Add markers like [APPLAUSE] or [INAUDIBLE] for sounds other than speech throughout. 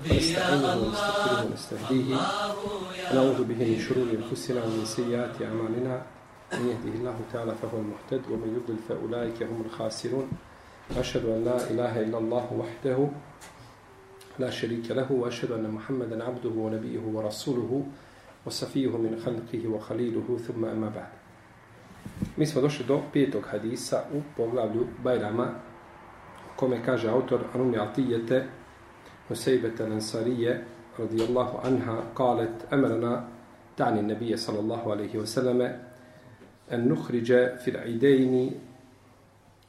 ونستعينه ونستغفره ونستهديه. ونعوذ به من شرور أنفسنا ومن سيئات أعمالنا. من يهده الله تعالى فهو المهتد ومن يضلل فأولئك هم الخاسرون. أشهد أن لا إله إلا الله وحده لا شريك له وأشهد أن محمدا عبده ونبيه ورسوله وصفيه من خلقه وخليله ثم أما بعد. Mi smo došli do petog hadisa u poglavlju Bajrama, kome kaže autor Anumi Atijete, حسيبة الأنصارية رضي الله عنها قالت أمرنا تعني النبي صلى الله عليه وسلم أن نخرج في العيدين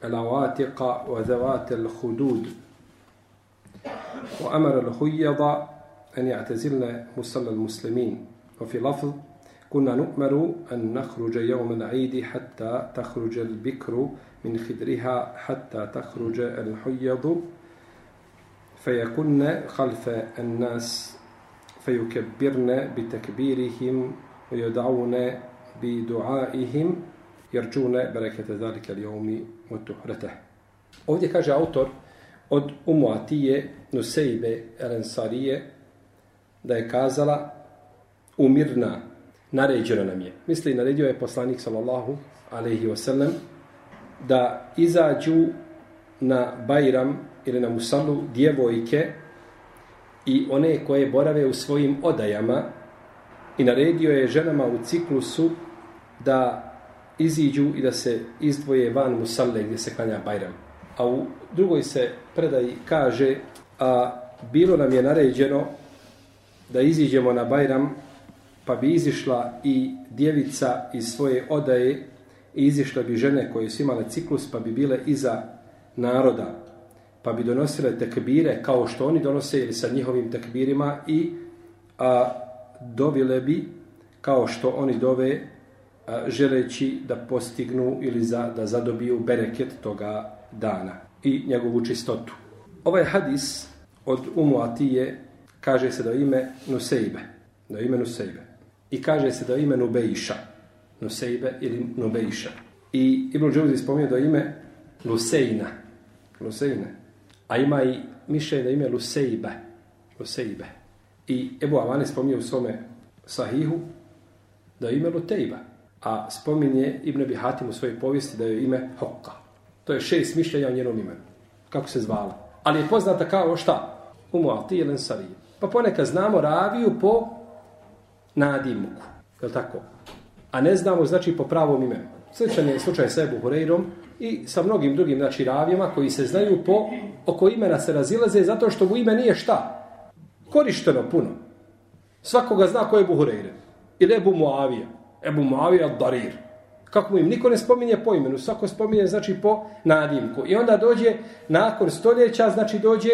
العواتق وذوات الخدود. وأمر الخيض أن يعتزلن مصلى المسلمين. وفي لفظ كنا نؤمر أن نخرج يوم العيد حتى تخرج البكر من خدرها حتى تخرج الحيض فيكن خلف الناس فيكبرن بتكبيرهم ويدعون بدعائهم يرجون بركة ذلك اليوم وتحرته Ovdje kaže autor od Umuatije Nusejbe Elensarije da je kazala umirna naređeno nam je. Misli, naredio je poslanik sallallahu alaihi wasallam da izađu na Bajram ili na Musalu djevojke i one koje borave u svojim odajama i naredio je ženama u ciklusu da iziđu i da se izdvoje van Musalle gdje se klanja Bajram. A u drugoj se predaji kaže a bilo nam je naređeno da iziđemo na Bajram pa bi izišla i djevica iz svoje odaje i izišla bi žene koje su imale ciklus pa bi bile iza naroda pa bi donosile tekbire kao što oni donose ili sa njihovim tekbirima i a, dovile bi kao što oni dove a, želeći da postignu ili za, da zadobiju bereket toga dana i njegovu čistotu. Ovaj hadis od Umu Atije kaže se da ime Nusejbe. Da ime Nusejbe i kaže se da ime Nubejša, Nusejbe ili Nubejša. I Ibn Džuzi spominje da ime Lusejna, Lusejna, a ima i mišljenje da ime Lusejbe, Lusejbe. I Ebu Avane spominje u svome sahihu da ime Lutejba, a spominje Ibn Abi Hatim u svojoj povijesti da je ime Hokka. To je šest mišljenja o njenom imenu. Kako se zvala. Ali je poznata kao šta? Umu Ati ili Ensarije. Pa ponekad znamo raviju po nadimuku. Je li tako? A ne znamo, znači, po pravom imenu. Sličan je slučaj sa Ebu Hureyrom i sa mnogim drugim, znači, ravijama koji se znaju po, oko imena se razilaze zato što mu ime nije šta? Korišteno puno. Svakoga zna ko je Ebu Hureyre. Ili Ebu Muavija. Ebu Muavija Darir. Kako mu im niko ne spominje po imenu, svako spominje, znači, po nadimku. I onda dođe, nakon stoljeća, znači, dođe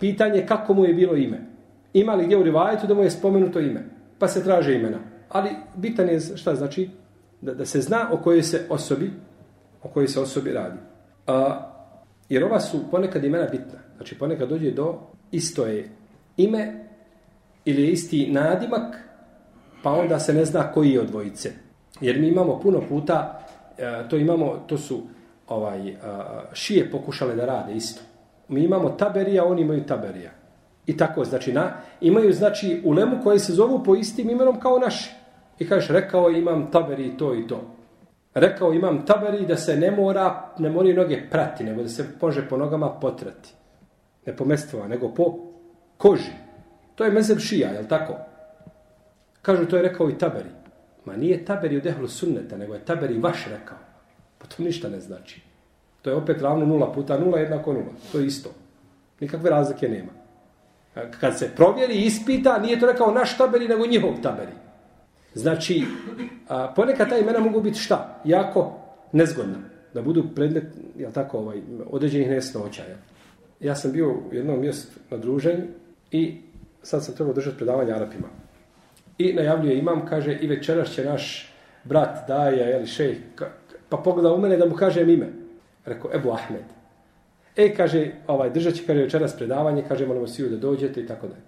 pitanje kako mu je bilo ime. Ima li gdje u rivajetu da mu je spomenuto ime? pa se traže imena. Ali bitan je šta znači da, da se zna o kojoj se osobi o kojoj se osobi radi. A, jer ova su ponekad imena bitna. Znači ponekad dođe do isto je ime ili je isti nadimak pa onda se ne zna koji je od dvojice. Jer mi imamo puno puta e, to imamo, to su ovaj e, šije pokušale da rade isto. Mi imamo taberija, oni imaju taberija. I tako, znači, na, imaju, znači, ulemu koji se zovu po istim imenom kao naši. I kažeš, rekao imam taberi to i to. Rekao imam taberi da se ne mora, ne mori noge prati, nego da se može po nogama potrati. Ne po mestvama, nego po koži. To je mezeb šija, jel tako? Kažu, to je rekao i taberi. Ma nije taberi u dehlu sunneta, nego je taberi vaš rekao. Pa to ništa ne znači. To je opet ravno nula puta nula jednako nula. To je isto. Nikakve razlike nema kad se provjeri i ispita, nije to rekao naš taberi, nego njihov taberi. Znači, a, ponekad ta imena mogu biti šta? Jako nezgodna. Da budu predmet, jel tako, ovaj, određenih nesnoća. Jel? Ja sam bio u jednom mjestu na druženju i sad sam trebao držati predavanje Arapima. I najavljuje imam, kaže, i večeras će naš brat Daja, jel, šej, pa pogleda u mene da mu kažem ime. Rekao, Ebu Ahmed. E, kaže, ovaj, držat će, kaže, večeras predavanje, kaže, molimo svi da dođete i tako dalje.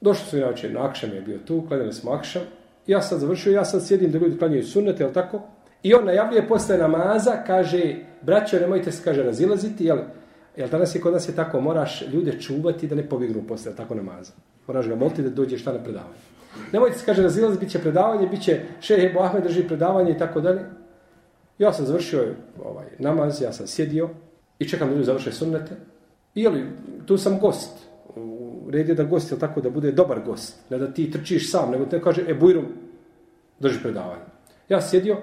Došli su inače, na Akšam je bio tu, kledali smo Akšam. Ja sam završio, ja sad sjedim da ljudi klanjaju sunnete, jel tako? I on najavljuje posle namaza, kaže, braćo, nemojte se, kaže, razilaziti, jel? Jel danas je kod nas je tako, moraš ljude čuvati da ne pobjegnu posle, tako namaza. Moraš ga moliti da dođe šta na predavanje. Nemojte se kaže razilaziti, bit će predavanje, bit će šehe Ebu Ahmed drži predavanje i tako dalje. Ja sam završio ovaj namaz, ja sam sjedio i čekam da ljudi završe sunnete. I jel, tu sam gost. U red je da gost je tako da bude dobar gost. Ne da ti trčiš sam, nego te kaže, e bujrum, drži predavanje. Ja sjedio,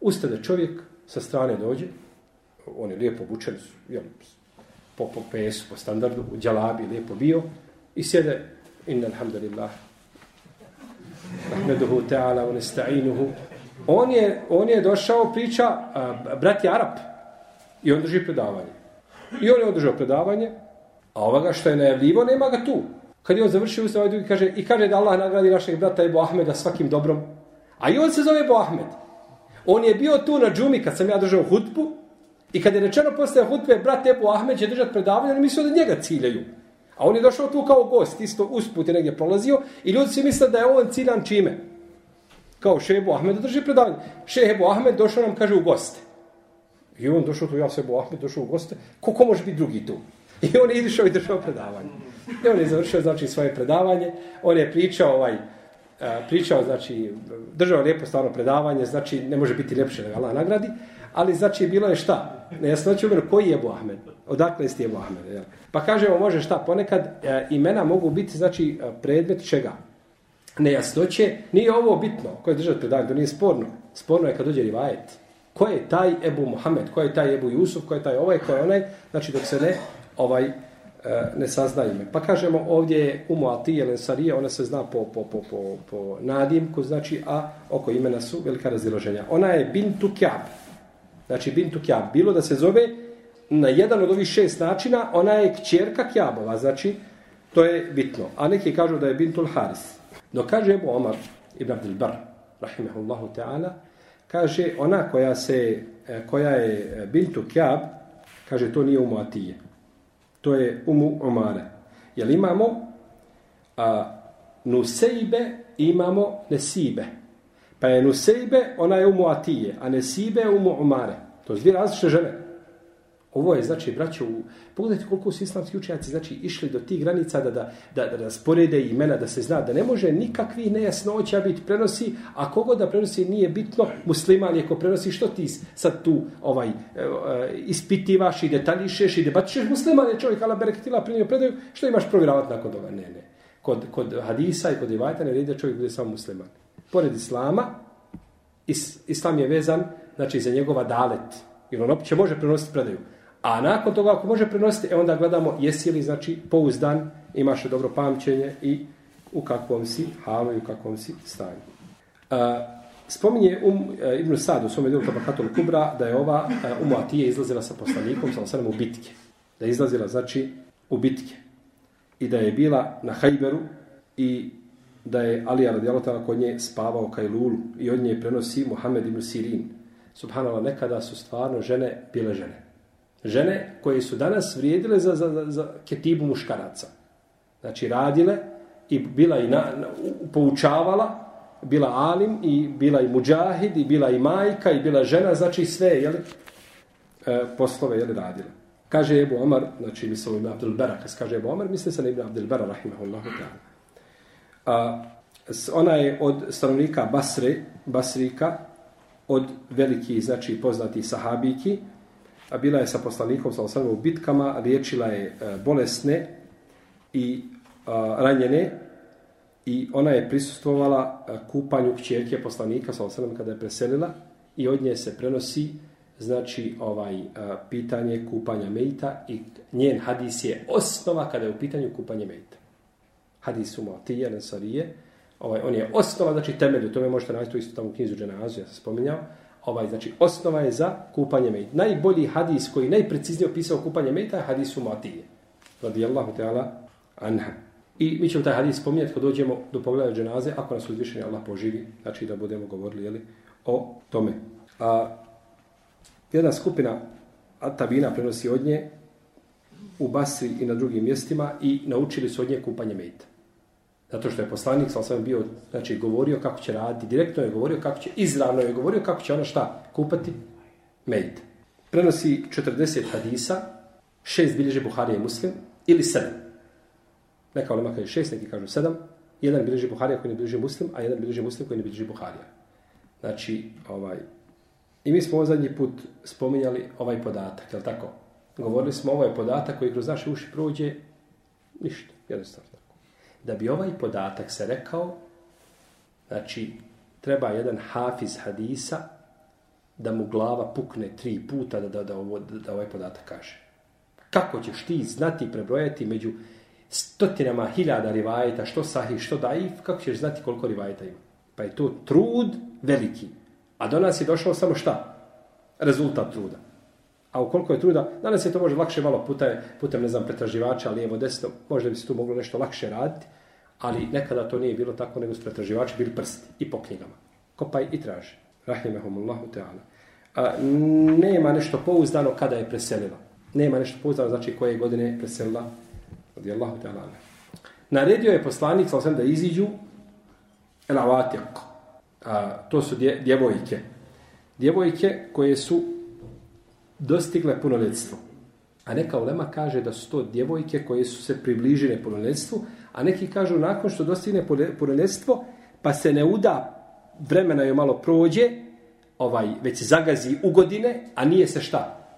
ustade čovjek, sa strane dođe, on je lijepo obučen, jel, po, po pesu, po standardu, u djalabi lijepo bio, i sjede, inna alhamdulillah, ahmeduhu ta'ala, unesta'inuhu, on je, on je došao priča, a, brat je Arab, i on drži predavanje. I on je održao predavanje, a ovoga što je najavljivo, nema ga tu. Kad je on završio ustav, ovaj drugi kaže, i kaže da Allah nagradi našeg brata Ebu Ahmeda svakim dobrom. A i on se zove Ebu Ahmed. On je bio tu na džumi kad sam ja držao hutbu i kad je rečeno posle hutbe, brat Ebu Ahmed će držati predavanje, oni mislio da njega ciljaju. A on je došao tu kao gost, isto usput je negdje prolazio i ljudi se misle da je on ciljan čime? Kao šebu Ahmed drži predavanje. Šebu Ahmed došao nam, kaže, u goste. I on došao tu, ja se Ebu Ahmed došao u goste. Ko, može biti drugi tu? I on je išao i držao predavanje. I on je završio, znači, svoje predavanje. On je pričao, ovaj, e, pričao, znači, držao lijepo stvarno predavanje, znači, ne može biti ljepše da ga Allah nagradi, ali znači, bilo je šta? Nejasnoće umjeru, koji je Ebu Ahmed? Odakle ste Ebu Ahmed? Ja? Pa kažemo, može šta? Ponekad e, imena mogu biti, znači, e, predmet čega? Nejasnoće, nije ovo bitno, ko je držao predavanje, to nije sporno. Sporno je kad dođe rivajet. Ko je taj Ebu Mohamed? Ko je taj Ebu Jusuf? Ko je taj ovaj? Ko je onaj? Znači, dok se ne, ovaj, E, ne sazna ime. Pa kažemo ovdje je Umu Atije Lensarije, ona se zna po, po, po, po, po nadimku, znači, a oko imena su velika raziloženja. Ona je Bintu Kjab. Znači, Bintu Kjab. Bilo da se zove na jedan od ovih šest načina, ona je kćerka Kjabova, znači, to je bitno. A neki kažu da je Bintul Haris. No kaže Ebu Omar ibn Abdul Bar, rahimahullahu ta'ala, kaže ona koja se e, koja je Bintu Kjab, kaže to nije Umu Atije to je umu omare. Jel imamo a, nusejbe, imamo nesibe. Pa je nusejbe, ona je umu atije, a nesibe je umu omare. To su dvije različite žene. Ovo je, znači, braćo, pogledajte koliko su islamski učenjaci, znači, išli do tih granica da, da, da, da rasporede imena, da se zna da ne može nikakvi nejasnoća biti prenosi, a kogo da prenosi nije bitno, musliman je ko prenosi, što ti sad tu ovaj, e, e, ispitivaš i detaljišeš i debatišeš, musliman je čovjek, ala bereketila primio predaju, što imaš provjeravati nakon toga? Ne, ne. Kod, kod hadisa i kod divajta ne redi da čovjek bude samo musliman. Pored islama, is, islam je vezan, znači, za njegova dalet, jer on opće može prenositi predaju. A nakon toga, ako može prenositi, e onda gledamo jesi li, znači, pouzdan, imaš li dobro pamćenje i u kakvom si halu i u kakvom si stanju. E, spominje um, e, Ibn Sad u svome djelu Tabakatul Kubra da je ova e, Umu Atije izlazila sa poslanikom, sa osanem u bitke. Da je izlazila, znači, u bitke. I da je bila na Hajberu i da je Alija radijalotala kod nje spavao Kajlulu i od nje prenosi Muhammed ibn Sirin. Subhanallah, nekada su stvarno žene bile žene žene koje su danas vrijedile za, za, za, za ketibu muškaraca. Znači radile i bila i na, na, poučavala, bila alim i bila i muđahid i bila i majka i bila žena, znači sve je li e, poslove jeli, radila. Kaže Ebu Omar, znači misle u ime Abdel Bera, kad kaže Ebu Omar, misle se na ime Abdel Bera, rahimahullahu ta'ala. A, ona je od stanovnika Basre, Basrika, od veliki, znači poznati sahabiki, a bila je sa poslanikom sa osam u bitkama, liječila je e, bolesne i ranjene i ona je prisustvovala e, kupanju kćerke poslanika sa osam kada je preselila i od nje se prenosi znači ovaj e, pitanje kupanja mejta i njen hadis je osnova kada je u pitanju kupanje mejta. Hadis u Mu'atije, Nesarije, ovaj, on je osnova, znači temelj, to tome možete naći isto tamo u knjizu Dženazu, ja sam spominjao, ovaj znači osnova je za kupanje mejta. Najbolji hadis koji najpreciznije opisao kupanje mejta je hadis u Matije. Radijallahu ta'ala anha. I mi ćemo taj hadis spominjati kad dođemo do pogleda dženaze, ako nas uzvišeni Allah poživi, znači da budemo govorili jeli, o tome. A, jedna skupina Atabina prenosi od nje u Basri i na drugim mjestima i naučili su od nje kupanje mejta. Zato što je poslanik sa sam bio, znači, govorio kako će raditi, direktno je govorio kako će, izravno je govorio kako će ona šta, kupati mejt. Prenosi 40 hadisa, šest bilježe Buharija i Muslim, ili sedam. Neka olema kaže šest, neki kažu sedam. Jedan bilježi Buharija koji ne bilježi Muslim, a jedan bilježi Muslim koji ne bilježi Buharija. Znači, ovaj, i mi smo ovo zadnji put spominjali ovaj podatak, je tako? Govorili smo ovaj podatak koji kroz naše uši prođe, ništa, jednostavno. Da bi ovaj podatak se rekao, znači, treba jedan hafiz hadisa da mu glava pukne tri puta da, da, da, ovo, da ovaj podatak kaže. Kako ćeš ti znati prebrojati među stotinama hiljada rivajeta, što sahih, što daif, kako ćeš znati koliko rivajeta ima? Pa je to trud veliki. A do nas je došao samo šta? Rezultat truda. A ukoliko je truda, danas je to može lakše malo putem, putem ne znam, pretraživača, lijevo, desno, možda bi se tu moglo nešto lakše raditi, ali nekada to nije bilo tako, nego su pretraživači bili prsti i po knjigama. Kopaj i traži. Rahimehumullahu ta'ala. A, nema nešto pouzdano kada je preselila. Nema nešto pouzdano, znači koje godine je preselila. Radijallahu ta'ala. Naredio je poslanik, sam da iziđu el. A, to su dje, djevojke. Djevojke koje su dostigle punoljetstvo. A neka ulema kaže da su to djevojke koje su se približile punoljetstvu, a neki kažu nakon što dostigne punoljetstvo, pa se ne uda vremena joj malo prođe, ovaj, već se zagazi u godine, a nije se šta?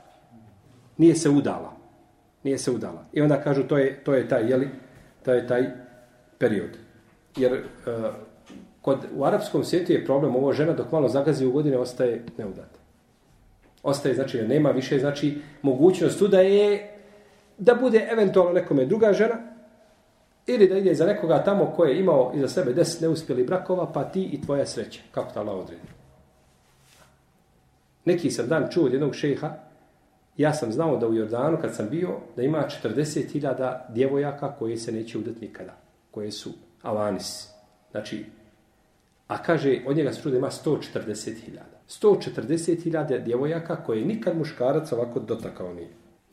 Nije se udala. Nije se udala. I onda kažu to je, to je taj, jeli, to je taj period. Jer e, kod, u arapskom svijetu je problem ovo žena dok malo zagazi u godine ostaje neudata. Ostaje, znači, nema više, znači, mogućnost tu da je, da bude eventualno nekome druga žena, ili da ide za nekoga tamo ko je imao iza sebe deset neuspjeli brakova, pa ti i tvoja sreća. Kako ta Allah odredi? Neki sam dan čuo od jednog šeha, ja sam znao da u Jordanu, kad sam bio, da ima 40.000 djevojaka koje se neće udati nikada. Koje su avanis. Znači, a kaže, od njega se čuo da ima 140.000. 140.000 djevojaka koje nikad muškarac ovako dotakao nije.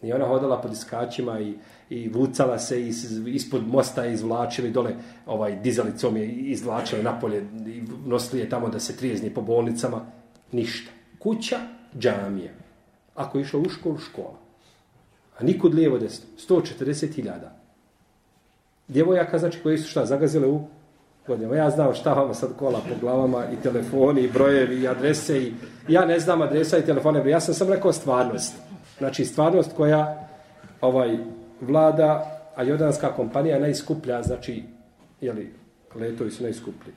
I ona hodala pod iskačima i, i vucala se iz, ispod mosta izvlačili dole, ovaj, dizalicom je izvlačila napolje i nosili je tamo da se trijezni po bolnicama. Ništa. Kuća, džamija. Ako je išla u školu, škola. A nikud lijevo desno. 140.000. Djevojaka, znači, koje su šta, zagazile u godinama. Ja znam šta vama sad kola po glavama i telefoni, i brojevi, i adrese. I... Ja ne znam adresa i telefone. Ja sam sam rekao stvarnost. Znači, stvarnost koja ovaj vlada, a jodanska kompanija najskuplja, znači, jeli, letovi su najskuplji.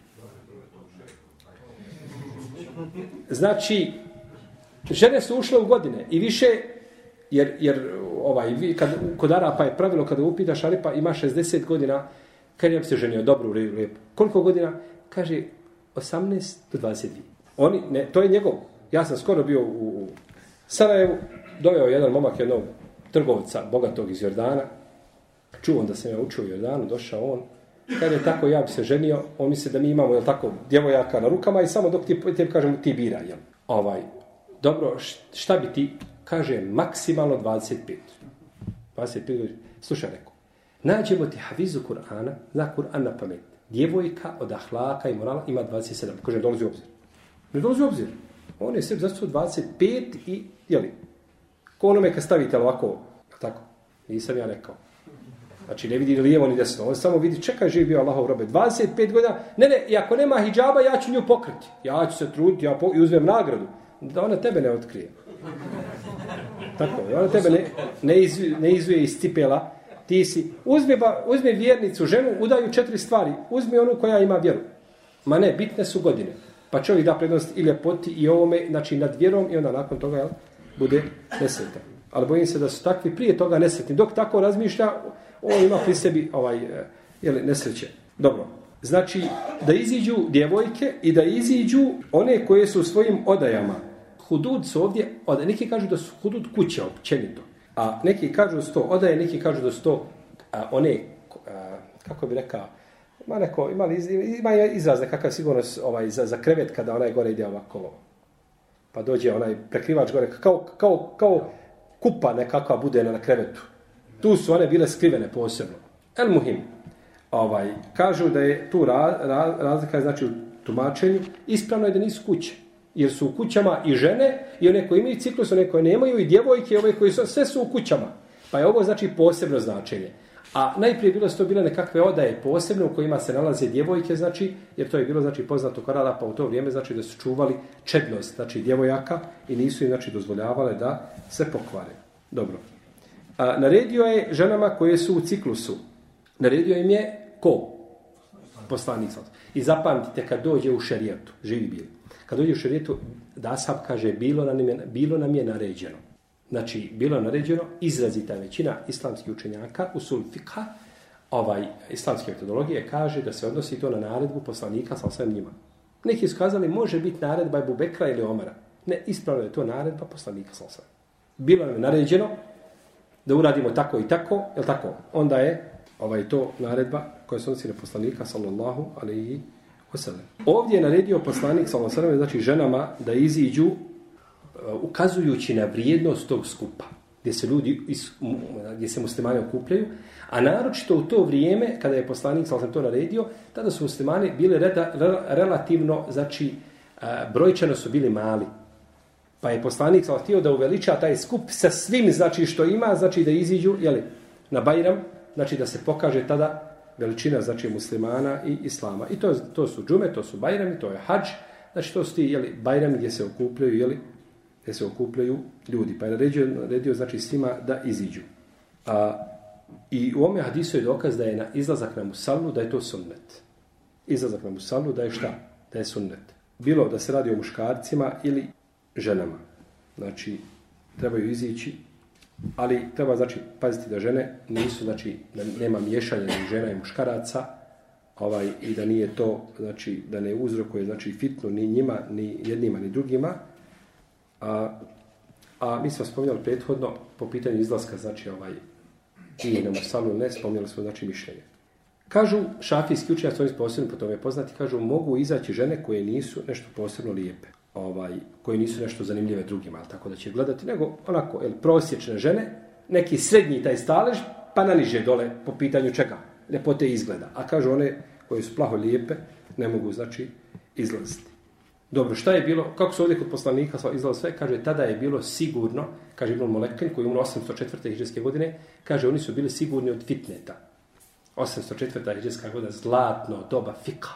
Znači, žene su ušle u godine i više, jer, jer ovaj, vi, kad, kod Arapa je pravilo, kada upitaš Aripa, ima 60 godina, kad je se ženio dobro, lijepo. Koliko godina? Kaže, 18 do 22. Oni, ne, to je njegov. Ja sam skoro bio u, u Sarajevu, doveo jedan momak jednog trgovca, bogatog iz Jordana, čuo da sam ja učio u Jordanu, došao on, kad je tako ja bi se ženio, on misli da mi imamo je tako djevojaka na rukama i samo dok ti, ti kažemo ti bira, jel? Ovaj, dobro, šta bi ti, kaže, maksimalno 25. 25, slušaj, rekao, nađemo ti havizu Kur'ana, zna Kur'an na pamet. Djevojka od ahlaka i morala ima 27. Kaže, dolazi u obzir. Ne dolazi u obzir. On je sve zastup 25 i, jeli, Ko onome kad stavite ovako, tako, nisam ja rekao. Znači ne vidi ni lijevo ni desno. On samo vidi, čekaj, živi bio Allahov robe. 25 godina, ne, ne, i ako nema hijjaba, ja ću nju pokriti. Ja ću se truditi, ja po, i uzmem nagradu. Da ona tebe ne otkrije. Tako, da ona tebe ne, ne, izvije, ne izvije iz cipela. Ti si, uzmi, ba, uzmi vjernicu, ženu, udaju četiri stvari. Uzmi onu koja ima vjeru. Ma ne, bitne su godine. Pa čovjek da prednost i ljepoti i ovome, znači nad vjerom i onda nakon toga, jel? Bude nesretan. Ali bojim se da su takvi prije toga nesretni. Dok tako razmišlja, on ima pri sebi ovaj, eh, jeli, nesreće. Dobro. Znači, da iziđu djevojke i da iziđu one koje su svojim odajama. Hudud su ovdje, od, neki kažu da su hudud kuća općenito. A neki kažu da su to odaje, neki kažu da su to a, one, a, kako bi rekao, ima neko, ima, ima izraz nekakav sigurno ovaj, za, za krevet kada onaj gore ide ovako pa dođe onaj prekrivač gore, kao, kao, kao kupa nekakva bude na krevetu. Tu su one bile skrivene posebno. El muhim. Ovaj, kažu da je tu ra, ra, razlika znači u tumačenju. Ispravno je da nisu kuće. Jer su u kućama i žene, i one koje imaju ciklus, one koje nemaju, i djevojke, ove koje su, sve su u kućama. Pa je ovo znači posebno značenje. A najprije bilo su to bile nekakve odaje posebne u kojima se nalaze djevojke, znači, jer to je bilo znači poznato kod pa u to vrijeme znači da su čuvali čednost, znači djevojaka i nisu im znači dozvoljavale da se pokvare. Dobro. A, naredio je ženama koje su u ciklusu. Naredio im je ko? Poslanik I zapamtite kad dođe u šerijetu, živi bili. Kad dođe u šerijetu, Dasab kaže, bilo nam je, bilo nam je naređeno. Znači, bilo je naređeno, izrazita većina islamskih učenjaka u sulfika, ovaj, islamske metodologije, kaže da se odnosi to na naredbu poslanika sa svem njima. Neki su kazali, može biti naredba Ebu Bekra ili Omara. Ne, ispravno je to naredba poslanika sa svem. Bilo nam je naređeno da uradimo tako i tako, je tako? Onda je ovaj to naredba koja se odnosi na poslanika sallallahu alaihi wasallam. Ovdje je naredio poslanik sallallahu alaihi wasallam, znači ženama da iziđu Uh, ukazujući na vrijednost tog skupa, gdje se ljudi, gdje se muslimani okupljaju, a naročito u to vrijeme, kada je poslanik, sam sam to naredio, tada su muslimani bili reda, relativno, znači, uh, brojčano su bili mali. Pa je poslanik sam htio da uveliča taj skup sa svim, znači, što ima, znači, da iziđu, jeli, na Bajram, znači, da se pokaže tada veličina, znači, muslimana i islama. I to, to su džume, to su Bajrami, to je hađ, znači, to su ti, jeli, Bajrami gdje se okupljaju, jeli, gdje se okupljaju ljudi. Pa je naredio, naredio znači svima da iziđu. A, I u ome hadisu je dokaz da je na izlazak na musallu da je to sunnet. Izlazak na musallu da je šta? Da je sunnet. Bilo da se radi o muškarcima ili ženama. Znači, trebaju izići, ali treba znači paziti da žene nisu, znači, da nema miješanja ni žena i muškaraca, ovaj, i da nije to, znači, da ne uzrokuje, znači, fitnu ni njima, ni jednima, ni drugima, A, a mi smo spominjali prethodno po pitanju izlaska, znači ovaj, i na Musalu ne, spominjali smo znači mišljenje. Kažu šafijski učenjaci, oni posebno po tome poznati, kažu mogu izaći žene koje nisu nešto posebno lijepe, ovaj, koje nisu nešto zanimljive drugima, ali tako da će gledati, nego onako, el, prosječne žene, neki srednji taj stalež, pa na niže dole po pitanju čega, lepote izgleda. A kažu one koje su plaho lijepe, ne mogu, znači, izlaziti. Dobro, šta je bilo, kako se ovdje kod poslanika izlao sve, kaže, tada je bilo sigurno, kaže Ibn Molekin, koji je umro 804. hiđarske godine, kaže, oni su bili sigurni od fitneta. 804. hiđarska godina, zlatno doba fika.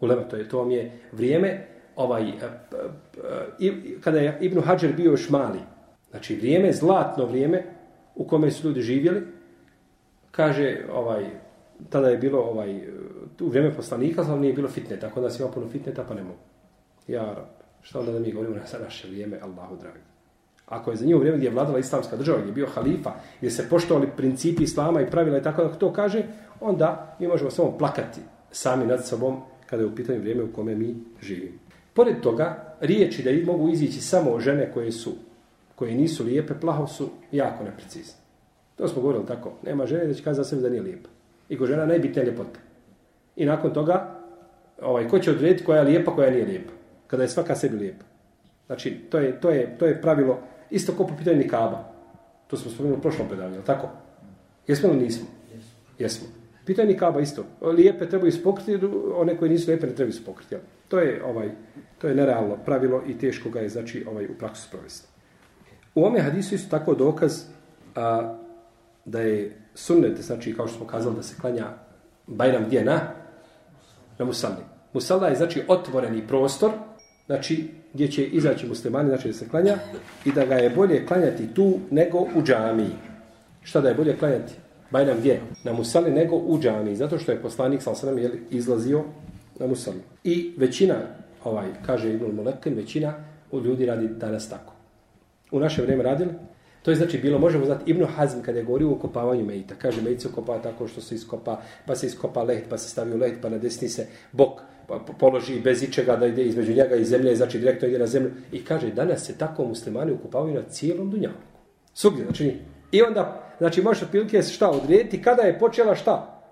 Ulema, to je, to vam je vrijeme, ovaj, e, e, e, kada je Ibn Hajar bio još mali, znači vrijeme, zlatno vrijeme, u kome su ljudi živjeli, kaže, ovaj, tada je bilo, ovaj, u vrijeme poslanika, ali nije bilo fitneta, tako da se ima puno fitneta, pa ne mogu. Ja, šta onda da mi govorimo na naše vrijeme, Allahu dragi. Ako je za njihovo vrijeme gdje je vladala islamska država, gdje je bio halifa, gdje se poštovali principi islama i pravila i tako da to kaže, onda mi možemo samo plakati sami nad sobom kada je u pitanju vrijeme u kome mi živimo. Pored toga, riječi da mogu izići samo žene koje su koje nisu lijepe, plaho su jako neprecizne. To smo govorili tako. Nema žene da će kazati za sebe da nije lijepa. I ko žena najbitnija ljepota. I nakon toga, ovaj, ko će odrediti koja je lijepa, koja nije lijepa kada je svaka sebi lijepa. Znači, to je, to je, to je pravilo, isto ko po pitanju nikaba. To smo spomenuli u prošlom predavanju, tako? Jesmo li nismo? Jesmo. Pitanje nikaba isto. Lijepe trebaju spokriti, one koje nisu lijepe ne trebaju spokriti. To je ovaj to je nerealno pravilo i teško ga je znači ovaj u praksu sprovesti. U ome hadisu isto tako dokaz a, da je sunnet, znači kao što smo kazali da se klanja Bajram gdje na? Na Musalli. Musalla je znači otvoreni prostor znači gdje će izaći muslimani, znači da se klanja i da ga je bolje klanjati tu nego u džamiji. Šta da je bolje klanjati? Bajram gdje? Na musali nego u džamiji, zato što je poslanik sa osanem izlazio na musali. I većina, ovaj, kaže Ibn Molekin, većina u ljudi radi danas tako. U naše vrijeme radili, To je znači bilo, možemo znati, Ibn Hazm kada je govorio o kopavanju mejita. Kaže, mejit se kopa tako što se iskopa, pa se iskopa leht, pa se stavi u lehet, pa na desni se bok položi bez ičega da ide između njega i zemlje, znači direktno ide na zemlju. I kaže, danas se tako muslimani ukupavaju na cijelom dunjavu. Sugdje, znači I onda, znači možeš otprilike šta odrediti, kada je počela šta?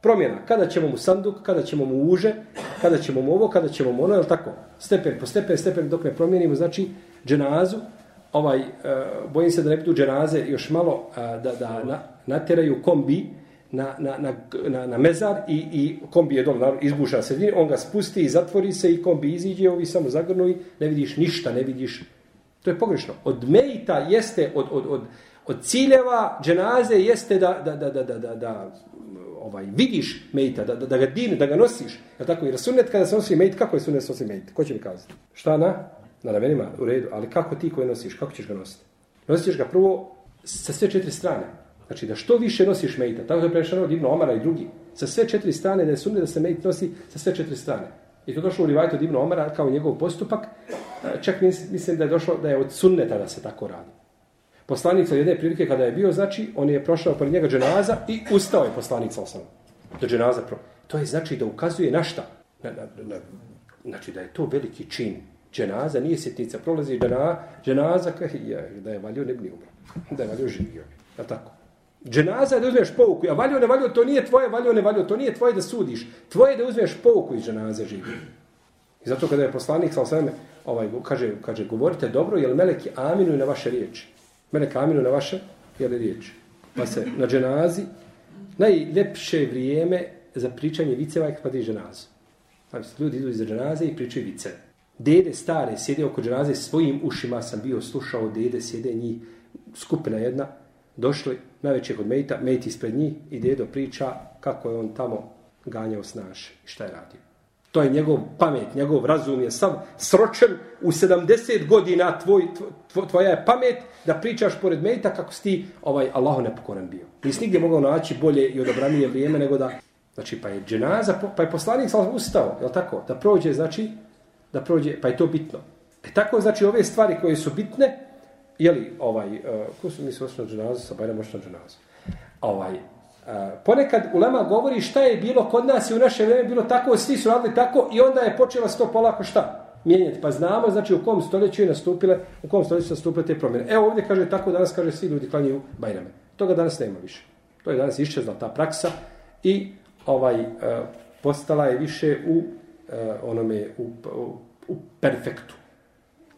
Promjena. Kada ćemo mu sanduk, kada ćemo mu uže, kada ćemo mu ovo, kada ćemo mu ono, je tako? Stepen po stepen, stepen dok ne promijenimo, znači, dženazu, ovaj, uh, bojim se da ne budu dženaze još malo uh, da, da na, natjeraju kombi, na, na, na, na, na mezar i, i kombi je dole, izbuša se, on ga spusti i zatvori se i kombi iziđe, ovi samo zagrnu i ne vidiš ništa, ne vidiš. To je pogrešno. Od mejta jeste, od, od, od, Od ciljeva dženaze jeste da, da, da, da, da, da, da ovaj, vidiš mejta, da, da, da ga dine, da ga nosiš. Je tako? Jer sunet kada se nosi mejt, kako je sunet nosi mejt? Ko će mi kazati? Šta na? Na ramenima, u redu. Ali kako ti koji nosiš? Kako ćeš ga nositi? Nosiš ga prvo sa sve četiri strane. Znači da što više nosiš mejta. Tako je prešano od Ibn Omara i drugi. Sa sve četiri strane, da je sunnet da se mejt nosi sa sve četiri strane. I to došlo u Rivajtu od Ibn Omara kao njegov postupak. Čak mislim da je došlo da je od sunneta da se tako radi. Poslanik sa jedne prilike kada je bio, znači, on je prošao pored njega dženaza i ustao je poslanik sa osam. Do dženaza pro. To je znači da ukazuje na šta? Na, na, na, znači da je to veliki čin. Dženaza nije sjetnica. Prolazi džena, dženaza je, da je valio ne bi umro. [LAUGHS] Da je valio živio. Je tako? Dženaza je da uzmeš pouku. A valio ne valio, to nije tvoje, valio ne valio, to nije tvoje da sudiš. Tvoje da uzmeš pouku iz dženaze živi. I zato kada je poslanik sa sveme, ovaj, kaže, kaže, govorite dobro, jer meleki aminuju na vaše riječi Meleki aminuju na vaše jel, riječi. Pa se na dženazi najljepše vrijeme za pričanje viceva je kada je dženazu. Znači, ljudi idu iz dženaze i pričaju vice. Dede stare sjede oko dženaze svojim ušima sam bio slušao dede sjede njih skupina jedna došli najvećeg od Mejta, Mejt ispred njih i dedo priča kako je on tamo ganjao snaš i šta je radio. To je njegov pamet, njegov razum je sav sročen u 70 godina tvoj, tvoj, tvoja je pamet da pričaš pored mejta kako si ti ovaj, Allahu nepokoran bio. Nisi nigdje mogao naći bolje i odobranije vrijeme nego da... Znači, pa je dženaza, pa je poslanik sam ustao, je tako? Da prođe, znači, da prođe, pa je to bitno. E tako, znači, ove stvari koje su bitne, jeli, ovaj, uh, ko su mi se osnovno dženazu, sa Bajram moćno dženazu? Ovaj, e, ponekad ulema govori šta je bilo kod nas i u naše vrijeme bilo tako, svi su radili tako i onda je počela se to polako šta? Mijenjati. Pa znamo, znači, u kom stoljeću je nastupile, u kom stoljeću su nastupile te promjene. Evo ovdje kaže tako, danas kaže svi ljudi klanjaju bajrame. Toga danas nema više. To je danas iščezla ta praksa i ovaj uh, postala je više u uh, onome, u, u, u perfektu.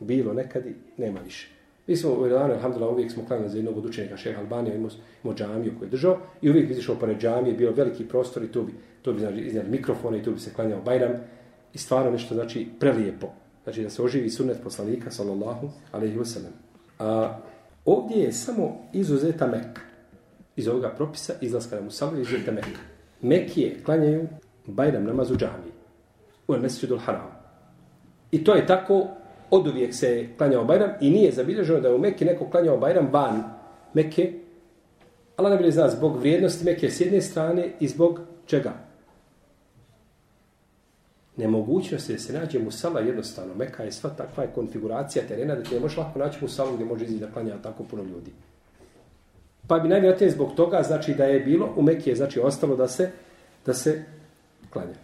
Bilo nekad i nema više. Mi smo u Iranu, alhamdulillah, uvijek smo klanjali za jednog od učenika šeha Albanija, imao, imao džamiju koju je držao i uvijek izišao pored džamije, bio veliki prostor i tu bi, tu bi znači, iznijeli mikrofone i tu bi se klanjao Bajram i stvarno nešto znači prelijepo. Znači da se oživi sunnet poslanika, sallallahu alaihi wasallam. A, ovdje je samo izuzeta Mekka. Iz ovoga propisa izlaska na Musalu izuzeta Mekka. Mekije klanjaju Bajram namaz u džamiji. U Mesjidul Haram. I to je tako od uvijek se klanjao Bajram i nije zabilježeno da je u Mekke neko klanjao Bajram van Mekke. Allah ne bi zna zbog vrijednosti Mekke s jedne strane i zbog čega? Nemogućnost je da se nađe musala jednostavno. Meka je sva takva je konfiguracija terena da ti ne možeš lako naći musalu gdje može izi da klanja tako puno ljudi. Pa bi najvjerojatnije zbog toga znači da je bilo u Mekke znači ostalo da se da se klanja.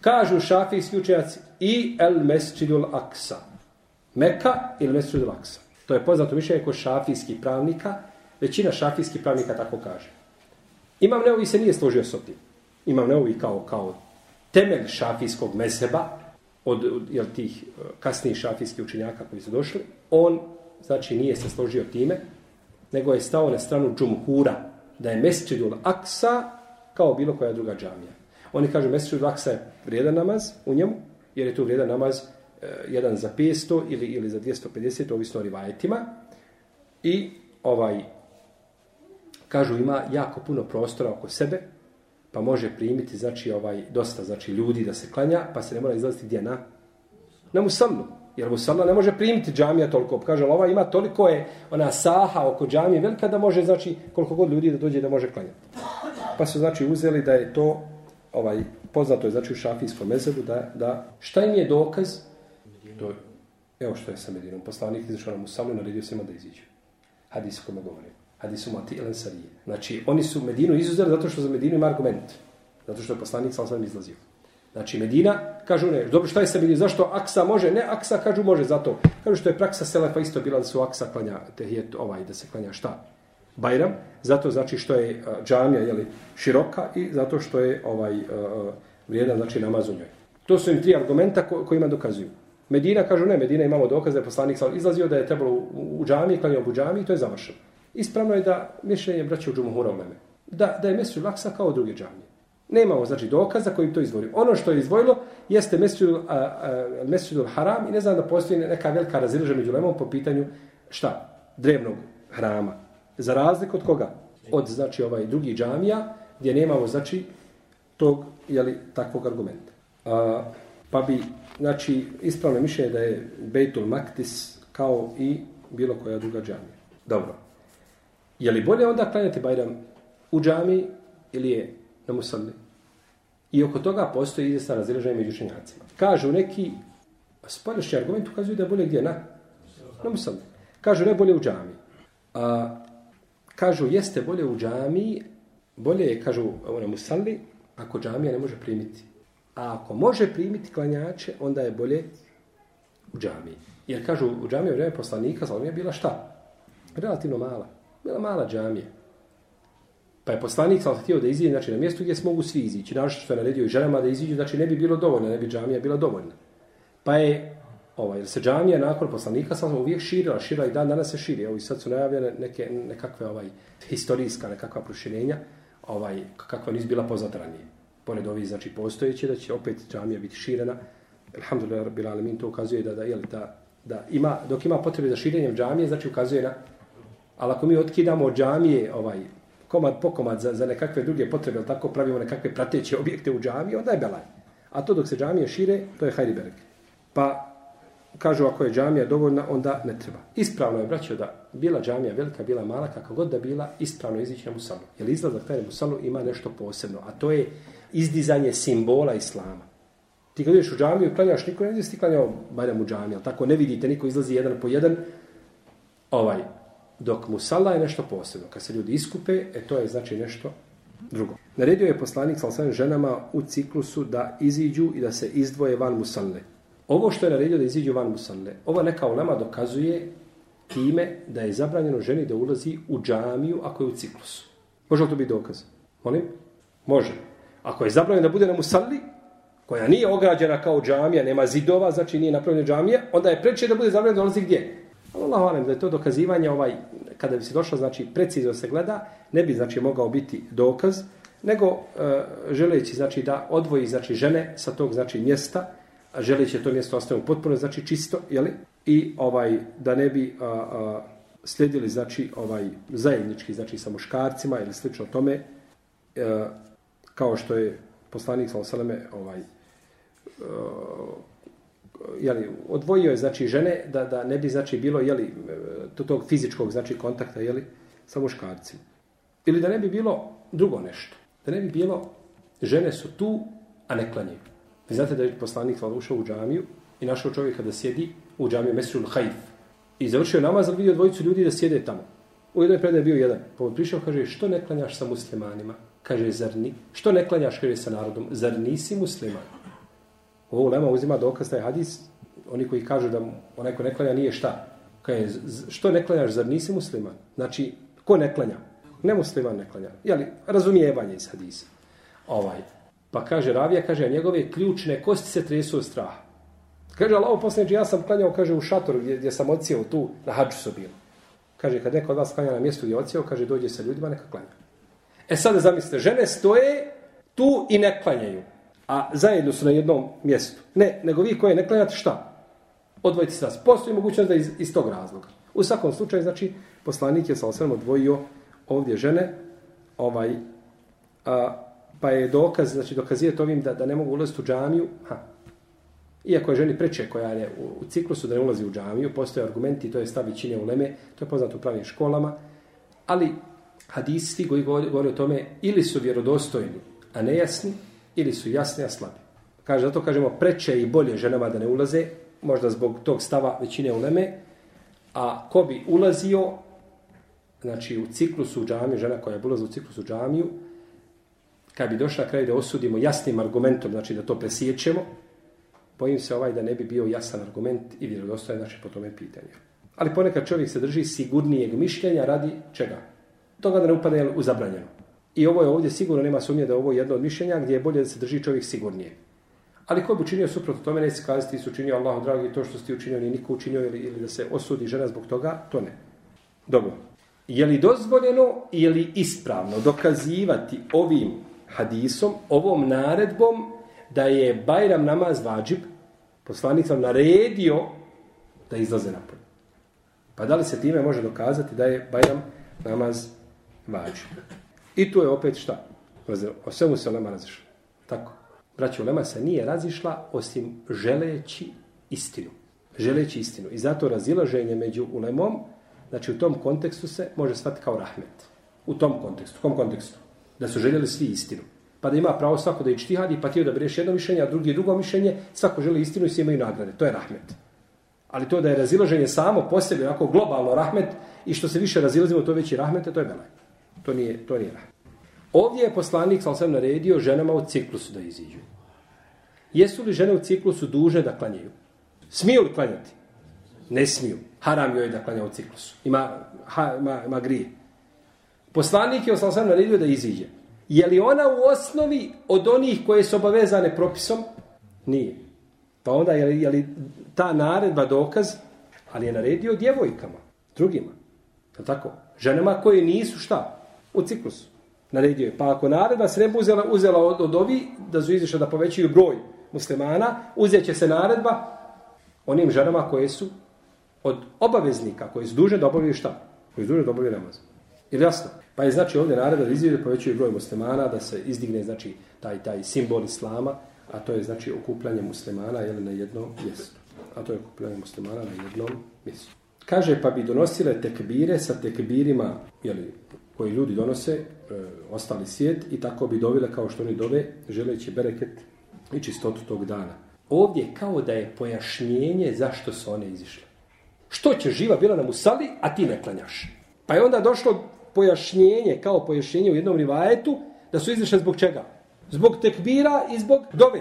Kažu šafijski učenjaci i el mesčidul aksa. Meka ili Mesud Laksa. To je poznato mišljenje kod šafijskih pravnika. Većina šafijskih pravnika tako kaže. Imam Neovi se nije složio s tim. Imam Neovi kao, kao temelj šafijskog mezheba od, od jel, tih eh, kasnijih šafijskih učenjaka koji su došli. On, znači, nije se složio time, nego je stao na stranu džumhura, da je Mesčidul Aksa kao bilo koja druga džamija. Oni kažu Mesčidul Aksa je vrijedan namaz u njemu, jer je tu vrijedan namaz Eh, jedan za 500 ili ili za 250 ovisno o rivajetima. I ovaj kažu ima jako puno prostora oko sebe pa može primiti znači ovaj dosta znači ljudi da se klanja pa se ne mora izlaziti gdje na na musallu. Jer musalla ne može primiti džamija toliko. Kaže ova ima toliko je ona saha oko džamije velika da može znači koliko god ljudi da dođe da može klanjati. Pa su znači uzeli da je to ovaj poznato je znači u šafijskom mezebu da da šta im je dokaz? Do, evo što je sa Medinom. Poslanik izašao nam u i naredio svima da iziđu. Hadis kome govori. Hadis u Mati Elensarije. Znači, oni su Medinu izuzeli zato što za Medinu ima argument. Zato što je poslanik sam sam izlazio. Znači, Medina, kažu ne, dobro, šta je sa Medinom? Zašto Aksa može? Ne, Aksa, kažu, može zato. Kažu što je praksa Selefa isto bila da su Aksa klanja, tehijet, ovaj, da se klanja šta? Bajram. Zato znači što je uh, džamija, jeli, široka i zato što je ovaj uh, vrijedan, znači, namaz u njoj. To su im tri argumenta ko, kojima dokazuju. Medina kažu ne, Medina imamo dokaze da je poslanik sam izlazio da je trebalo u, u džamiji, klanio u džamiji, to je završeno. Ispravno je da mišljenje braća u džumuhura u mene. Da, da je Mesiju Laksa kao druge džamije. Nemamo znači dokaza koji to izvori. Ono što je izvojilo jeste Mesiju Haram i ne znam da postoji neka velika razilaža među lemom po pitanju šta? Drevnog hrama. Za razliku od koga? Od, znači, ovaj drugi džamija, gdje nemamo, znači, tog, jeli, takvog argumenta. A, pa bi, znači, ispravno mišljenje da je Bejtul Maktis kao i bilo koja druga džamija. Dobro. Je li bolje onda klanjati Bajram u džamiji ili je na musalli? I oko toga postoji izvesna razilaženje među učenjacima. Kažu neki, spoljašnji argument ukazuju da je bolje gdje? Na, na musalli. Kažu ne bolje u džamiji. A, kažu jeste bolje u džamiji, bolje je, kažu na musalli, ako džamija ne može primiti. A ako može primiti klanjače, onda je bolje u džamiji. Jer kažu, u džamiji u vreme poslanika, Salomija je bila šta? Relativno mala. Bila mala džamija. Pa je poslanik sam htio da iziđe znači, na mjestu gdje se mogu svi izići. Našto što je naredio i ženama da iziđu, znači ne bi bilo dovoljno, ne bi džamija bila dovoljna. Pa je, ovaj, jer se džamija nakon poslanika sam uvijek širila, širila i dan danas se širi. Evo i sad su najavljene neke, nekakve ovaj, historijska, nekakva proširenja, ovaj, kakva nisu bila poznata ranije. Pored ovih, znači, postojeće, da će opet džamija biti širena. Alhamdulillah, Rabbil Alamin, to ukazuje da, da, jel, da, da ima, dok ima potrebe za širenjem džamije, znači ukazuje na... Ali ako mi otkidamo od džamije, ovaj, komad po komad za, za nekakve druge potrebe, al tako pravimo nekakve prateće objekte u džamiji, onda je belaj. A to dok se džamije šire, to je hajriberg. Pa kažu ako je džamija dovoljna, onda ne treba. Ispravno je, braćo, da bila džamija velika, bila mala, kako god da bila, ispravno izići na musalu. Jer izlazak taj na musalu ima nešto posebno, a to je izdizanje simbola islama. Ti kad ideš u džamiju i klanjaš, niko ne ti klanjao barem u džamiju, tako ne vidite, niko izlazi jedan po jedan, ovaj, dok musala je nešto posebno. Kad se ljudi iskupe, e to je znači nešto drugo. Naredio je poslanik sa ženama u ciklusu da iziđu i da se izdvoje van musalne. Ovo što je naredio da iziđu van musalle, ova neka ulema dokazuje time da je zabranjeno ženi da ulazi u džamiju ako je u ciklusu. Može li to biti dokaz? Molim? Može. Ako je zabranjeno da bude na musalli, koja nije ograđena kao džamija, nema zidova, znači nije napravljena džamija, onda je preče da bude zabranjeno da ulazi gdje? Allah valim da je to dokazivanje, ovaj, kada bi se došlo, znači, precizno se gleda, ne bi, znači, mogao biti dokaz, nego e, želeći, znači, da odvoji, znači, žene sa tog, znači, mjesta, želeći to mjesto ostavimo potpuno, znači, čisto, jeli? I, ovaj, da ne bi uh, a, slijedili, znači, ovaj, zajednički, znači, sa muškarcima ili slično tome, uh, kao što je poslanik, sallam, ovaj, uh, jeli, odvojio je znači žene da da ne bi znači bilo jeli to tog fizičkog znači kontakta jeli sa muškarcima. Ili da ne bi bilo drugo nešto. Da ne bi bilo žene su tu a ne klanjaju. Vi znate da je poslanik hvala ušao u džamiju i našao čovjeka da sjedi u džamiju Mesrul Hajf. I završio namaz ali vidio dvojicu ljudi da sjede tamo. U jednoj predaji bio jedan. Pa prišao kaže što ne klanjaš sa muslimanima? Kaže zar ni? Što ne klanjaš kaže sa narodom? Zar nisi musliman? Ovo lema uzima dokaz taj hadis, oni koji kažu da onaj ko ne klanja nije šta. Kaže, što ne klanjaš, zar nisi musliman? Znači, ko ne klanja? Ne musliman ne klanja. Jeli, razumijevanje iz hadisa. Ovaj. Pa kaže Ravija, kaže, a njegove ključne kosti se tresu od straha. Kaže, Allah posljednji, ja sam klanjao, kaže, u šatoru gdje, gdje sam ocijel tu, na hađu su bilo. Kaže, kad neko od vas klanja na mjestu gdje ocijel, kaže, dođe sa ljudima, neka klanja. E sada zamislite, žene stoje tu i ne klanjaju a zajedno su na jednom mjestu. Ne, nego vi koje ne klanjate, šta? Odvojite se nas. Postoji mogućnost da iz, iz tog razloga. U svakom slučaju, znači, poslanik je sa osvrame odvojio ovdje žene, ovaj, a, pa je dokaz, znači dokazijete ovim da, da ne mogu ulaziti u džamiju, ha, Iako je ženi preče koja je u, u ciklusu da ne ulazi u džamiju, postoje argumenti, to je stav većine u Leme, to je poznato u pravim školama, ali hadisti koji govore o tome ili su vjerodostojni, a nejasni, ili su jasni, a slabi. Kaže, zato kažemo preče i bolje ženama da ne ulaze, možda zbog tog stava većine uleme, a ko bi ulazio, znači u ciklusu u džamiju, žena koja je ulazila u ciklusu u džamiju, kad bi došla kraj da osudimo jasnim argumentom, znači da to presjećemo, bojim se ovaj da ne bi bio jasan argument i vjerodostojan znači po tome pitanju. Ali ponekad čovjek se drži sigurnijeg mišljenja radi čega? Toga da ne upadne u zabranjeno. I ovo je ovdje sigurno, nema sumnje da ovo je jedno od mišljenja gdje je bolje da se drži čovjek sigurnije. Ali ko bi učinio suprotno tome, neće se kazati su učinio Allahu dragi to što si učinio, ni niko učinio ili, ili da se osudi žena zbog toga, to ne. Dobro. Je li dozvoljeno je li ispravno dokazivati ovim hadisom, ovom naredbom da je Bajram namaz vađib, poslanik sam naredio da izlaze napolje. Pa da li se time može dokazati da je Bajram namaz vađib? I tu je opet šta? O svemu se Lema razišla. Tako. Braćo, Lema se nije razišla osim želeći istinu. Želeći istinu. I zato razilaženje među ulemom, znači u tom kontekstu se može shvatiti kao rahmet. U tom kontekstu. U kom kontekstu? Da su željeli svi istinu. Pa da ima pravo svako da je čtihadi, pa ti da bereš jedno mišljenje, a drugi drugo mišljenje, svako želi istinu i svi imaju nagrade. To je rahmet. Ali to da je razilaženje samo po sebi, onako globalno rahmet, i što se više razilazimo, to veći rahmete, to je belaj. To nije, to nije rahmet. Ovdje je poslanik, sam sam naredio, ženama u ciklusu da iziđu. Jesu li žene u ciklusu duže da klanjaju? Smiju li klanjati? Ne smiju. Haram joj da klanja u ciklusu. Ima, ha, ima, ima grije. Poslanik je sam sam naredio da iziđe. Je li ona u osnovi od onih koje su obavezane propisom? Nije. Pa onda je li, je li ta naredba dokaz? Ali je naredio djevojkama, drugima. Je tako? Ženama koje nisu šta? U ciklusu. Naredio je. Pa ako naredba se ne bi uzela, uzela od, od ovi, da su izišli da povećaju broj muslimana, uzet će se naredba onim ženama koje su od obaveznika, koje su duže da obavljaju šta? Koje su duže da obavljaju namaz. Ili jasno? Pa je znači ovdje naredba da izvije da povećaju broj muslimana, da se izdigne znači taj, taj simbol islama, a to je znači okupljanje muslimana jel, na jednom mjestu. A to je okupljanje muslimana na jednom mjestu. Kaže, pa bi donosile tekbire sa tekbirima jeli, koji ljudi donose, e, ostali svijet, i tako bi dovile kao što oni dove, želeći bereket i čistotu tog dana. Ovdje kao da je pojašnjenje zašto su one izišle. Što će živa bila na musali, a ti ne klanjaš? Pa je onda došlo pojašnjenje, kao pojašnjenje u jednom rivajetu, da su izišle zbog čega? Zbog tekbira i zbog dove.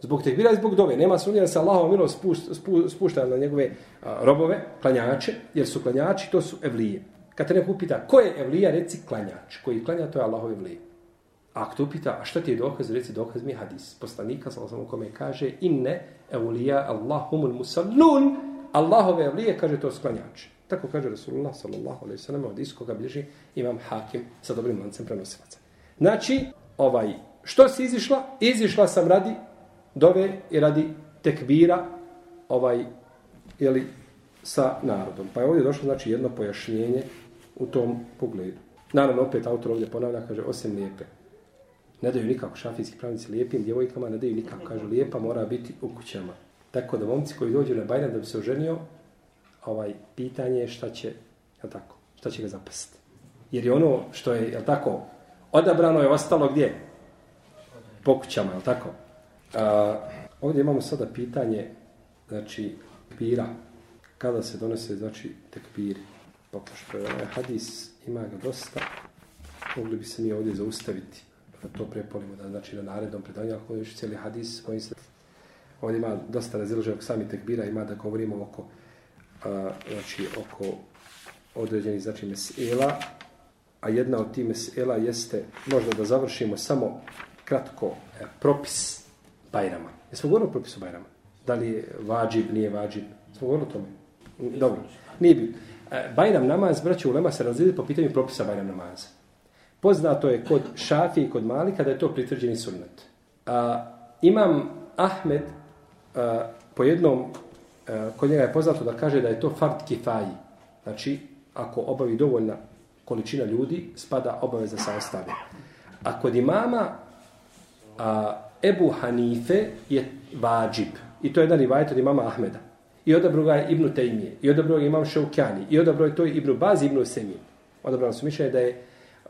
Zbog tekbira i zbog dove. Nema sumnje da se Allahova milost spušta, spušta na njegove a, robove, klanjače, jer su klanjači, to su evlije. Kad te neko upita, ko je evlija, reci klanjač. Koji klanja, to je Allahov evlije. A ako te upita, a šta ti je dokaz, reci dokaz mi hadis. Poslanika, sam sam u kome kaže, inne evlija Allahumul musallun, Allahove evlije, kaže to sklanjače. Tako kaže Rasulullah sallallahu alaihi sallam, od iskoga bliži imam hakim sa dobrim lancem prenosilaca. Znači, ovaj, što si izišla? Izišla sam radi dove i radi tekbira ovaj, jeli, sa narodom. Pa je ovdje došlo znači, jedno pojašnjenje u tom pogledu. Naravno, opet autor ovdje ponavlja, kaže, osim lijepe. Ne daju nikako šafijski pravnici lijepim djevojkama, ne daju nikako. Kažu, lijepa mora biti u kućama. Tako da momci koji dođu na Bajran da bi se oženio, ovaj pitanje je šta će, je tako, šta će ga zapasiti. Jer je ono što je, je tako, odabrano je ostalo gdje? Po kućama, je tako? A, ovdje imamo sada pitanje, znači, pira, kada se donose, znači, tekbiri. Pa pošto je ovaj hadis, ima ga dosta, mogli bi se mi ovdje zaustaviti, da to prepolimo, da znači na narednom predanju, ako još cijeli hadis, koji se, ovdje ima dosta raziloženog sami tekbira, ima da govorimo oko a, znači oko određenih znači mesela, a jedna od tih mesela jeste možda da završimo samo kratko e, propis Bajrama. Jesmo govorili o propisu Bajrama? Da li je vađib, nije vađib? Smo govorili o tome? Dobro. Nije bi. E, Bajram namaz, braću Ulema, se razlije po pitanju propisa Bajram namaza. Poznato je kod Šafi i kod Malika da je to pritvrđeni sunnet. A, imam Ahmed a, po jednom Eh, kod njega je poznato da kaže da je to fard kifaji. Znači, ako obavi dovoljna količina ljudi, spada obaveza sa ostavi. A kod imama a, Ebu Hanife je vađib. I to je jedan rivajet od imama Ahmeda. I odabro ga je Ibnu Tejmije. I odabro ga imam Šaukjani. I odabro je to Ibnu Baz i Ibnu Semin. Odabrano su mišljenje da je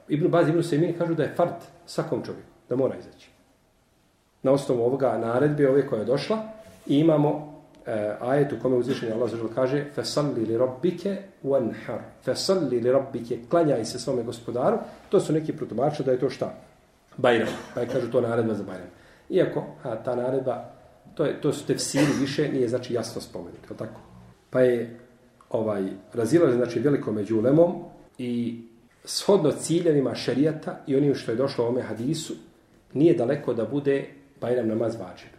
Ibnu Baz i Ibnu Semin kažu da je fard svakom čovjeku. Da mora izaći. Na osnovu ovoga naredbe ove koja je došla i imamo Eh, ajet u kome uzvišenje Allah zažel kaže fasalli li rabbike wanhar. Fasalli li rabbike klanjaj se svome gospodaru. To su neki protumači da je to šta? Bajram. Pa je kažu to naredba za Bajram. Iako a, ta naredba to, je, to su tefsiri više nije znači jasno spomenuti je tako? Pa je ovaj razila znači veliko među ulemom i shodno ciljevima šerijata i onim što je došlo u ome hadisu nije daleko da bude Bajram namaz vađib.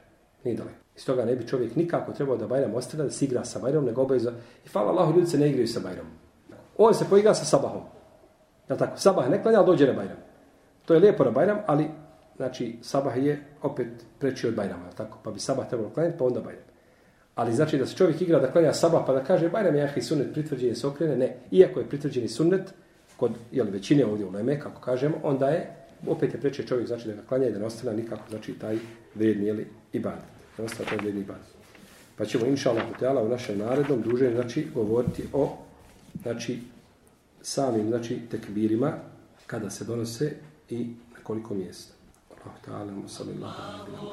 Nije daleko. Iz toga ne bi čovjek nikako trebao da Bajram ostavlja da se igra sa Bajramom, nego obavezno. I hvala Allahu, ljudi se ne igraju sa Bajramom. On se poigra sa Sabahom. Je tako? Sabah ne klanja, ali dođe na Bajram. To je lijepo na Bajram, ali znači Sabah je opet preći od Bajrama. Tako? Pa bi Sabah trebalo klanjati, pa onda Bajram. Ali znači da se čovjek igra da klanja Sabah pa da kaže Bajram je jahi sunnet pritvrđen se okrene. Ne. Iako je pritvrđeni sunnet, kod jel, većine ovdje u Leme, kako kažemo, onda je, opet je preče čovjek, znači da ga klanja i da ne ostavlja nikako, znači taj vredni, jel, ibadet. Da ne ostavlja taj vredni. Pa ćemo, inša Allah, u našem narednom duže, znači, govoriti o, znači, samim, znači, tekbirima, kada se donose i na koliko mjesta. Allah ta'ala, sallallahu alaihi wa sallam.